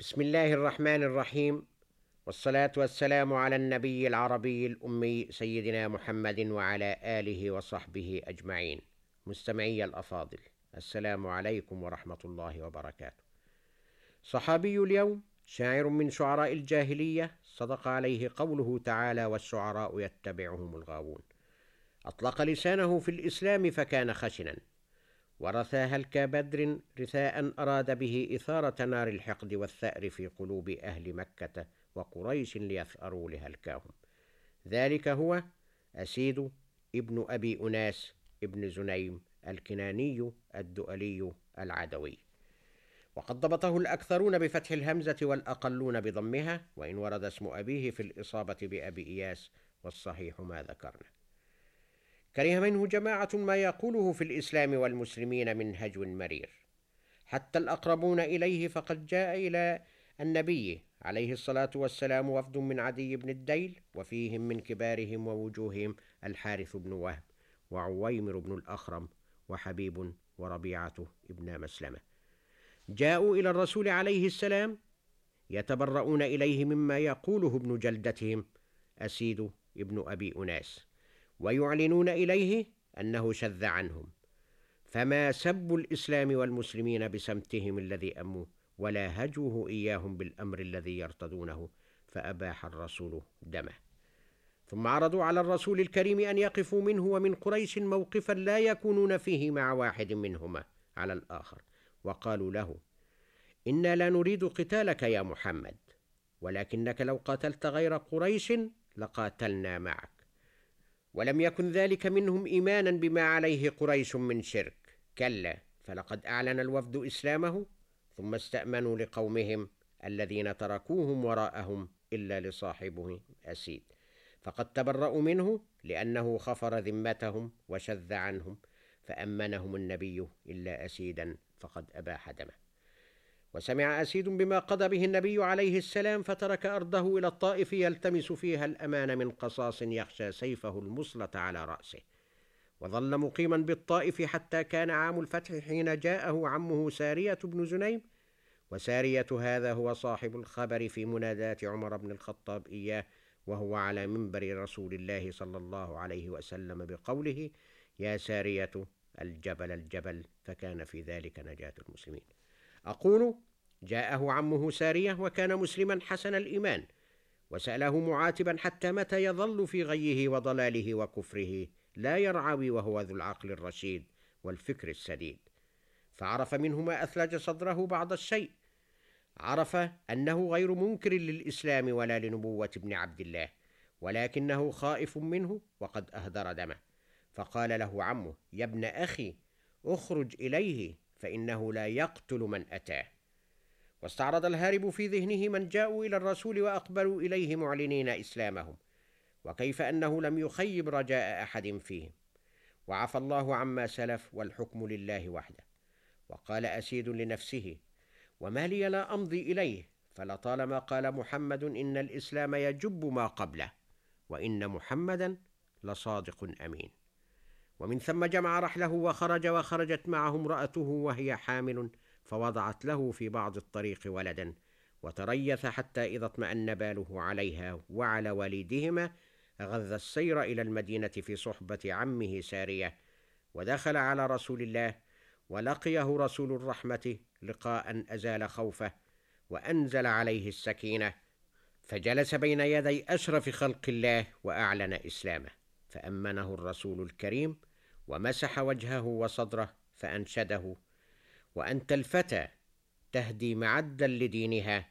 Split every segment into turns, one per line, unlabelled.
بسم الله الرحمن الرحيم والصلاة والسلام على النبي العربي الأمي سيدنا محمد وعلى آله وصحبه أجمعين مستمعي الأفاضل السلام عليكم ورحمة الله وبركاته صحابي اليوم شاعر من شعراء الجاهلية صدق عليه قوله تعالى والشعراء يتبعهم الغاوون أطلق لسانه في الإسلام فكان خشنا ورثاها كبدر رثاء أراد به إثارة نار الحقد والثأر في قلوب أهل مكة وقريش ليثأروا لهلكاهم ذلك هو أسيد ابن أبي أناس ابن زنيم الكناني الدؤلي العدوي. وقد ضبطه الأكثرون بفتح الهمزة والأقلون بضمها وإن ورد اسم أبيه في الإصابة بأبي إياس والصحيح ما ذكرنا. كره منه جماعة ما يقوله في الإسلام والمسلمين من هجو مرير. حتى الأقربون إليه فقد جاء إلى النبي عليه الصلاة والسلام وفد من عدي بن الديل وفيهم من كبارهم ووجوههم الحارث بن وهب وعويمر بن الأخرم وحبيب وربيعة ابن مسلمة. جاءوا إلى الرسول عليه السلام يتبرؤون إليه مما يقوله ابن جلدتهم أسيد ابن أبي أناس. ويعلنون إليه أنه شذ عنهم. فما سبوا الإسلام والمسلمين بسمتهم الذي اموا ولا هجوه إياهم بالأمر الذي يرتدونه فأباح الرسول دمه. ثم عرضوا على الرسول الكريم أن يقفوا منه ومن قريش موقفا لا يكونون فيه مع واحد منهما على الآخر. وقالوا له إنا لا نريد قتالك يا محمد ولكنك لو قاتلت غير قريش لقاتلنا معك. ولم يكن ذلك منهم إيمانا بما عليه قريش من شرك. كلا فلقد أعلن الوفد إسلامه ثم استأمنوا لقومهم الذين تركوهم وراءهم إلا لصاحبه اسيد فقد تبرأوا منه لأنه خفر ذمتهم وشذ عنهم فأمنهم النبي إلا أسيدا فقد أباح دمه. وسمع أسيد بما قضى به النبي عليه السلام فترك أرضه إلى الطائف يلتمس فيها الأمان من قصاص يخشى سيفه المصلة على رأسه. وظل مقيما بالطائف حتى كان عام الفتح حين جاءه عمه سارية بن زنيم. وسارية هذا هو صاحب الخبر في مناداة عمر بن الخطاب إياه وهو على منبر رسول الله صلى الله عليه وسلم بقوله يا سارية الجبل الجبل. فكان في ذلك نجاة المسلمين. أقول جاءه عمه سارية وكان مسلما حسن الإيمان وسأله معاتبا حتى متى يظل في غيه وضلاله وكفره لا يرعوي وهو ذو العقل الرشيد والفكر السديد. فعرف منه ما أثلج صدره بعض الشيء. عرف أنه غير منكر للإسلام ولا لنبوة ابن عبد الله ولكنه خائف منه وقد أهدر دمه. فقال له عمه يا ابن أخي اخرج إليه فإنه لا يقتل من أتاه. واستعرض الهارب في ذهنه من جاءوا إلى الرسول وأقبلوا إليه معلنين إسلامهم وكيف أنه لم يخيب رجاء أحد فيهم. وعفى الله عما سلف والحكم لله وحده. وقال أسيد لنفسه وما لي لا أمضي إليه فلطالما قال محمد إن الإسلام يجب ما قبله وإن محمدا لصادق أمين. ومن ثم جمع رحله وخرج وخرجت معه امرأته وهي حامل فوضعت له في بعض الطريق ولدا وتريث حتى إذا اطمأن باله عليها وعلى والدهما غذ السير إلى المدينة في صحبة عمه سارية ودخل على رسول الله ولقيه رسول الرحمة لقاء أزال خوفه وأنزل عليه السكينة فجلس بين يدي أشرف خلق الله وأعلن إسلامه. فأمنه الرسول الكريم ومسح وجهه وصدره فأنشده. وأنت الفتى تهدي معدا لدينها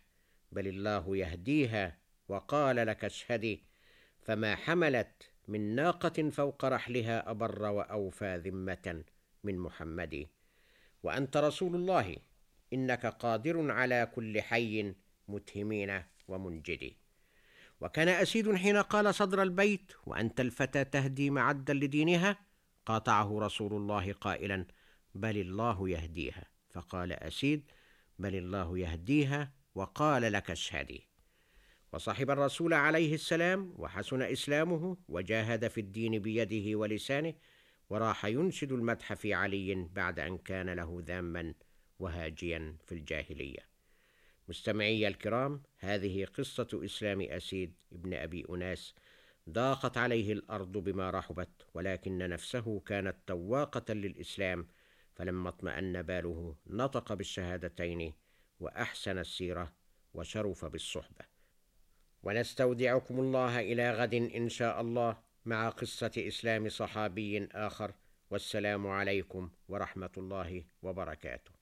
بل الله يهديها وقال لك اشهدي. فما حملت من ناقة فوق رحلها أبر وأوفى ذمة من محمد. وأنت رسول الله إنك قادر على كل حي متهمين ومنجد وكان أسيد حين قال صدر البيت وأنت الفتى تهدي معدا لدينها؟ قاطعه رسول الله قائلا بل الله يهديها. فقال أسيد بل الله يهديها وقال لك اشهدي. وصحب الرسول عليه السلام وحسن إسلامه وجاهد في الدين بيده ولسانه وراح ينشد المدح في علي بعد أن كان له ذاما وهاجيا في الجاهلية. مستمعي الكرام هذه قصة إسلام أسيد ابن أبي أناس ضاقت عليه الأرض بما رحبت ولكن نفسه كانت تواقة للإسلام فلما اطمأن باله نطق بالشهادتين وأحسن السيرة وشرف بالصحبة. ونستودعكم الله إلى غد إن شاء الله مع قصة إسلام صحابي آخر والسلام عليكم ورحمة الله وبركاته.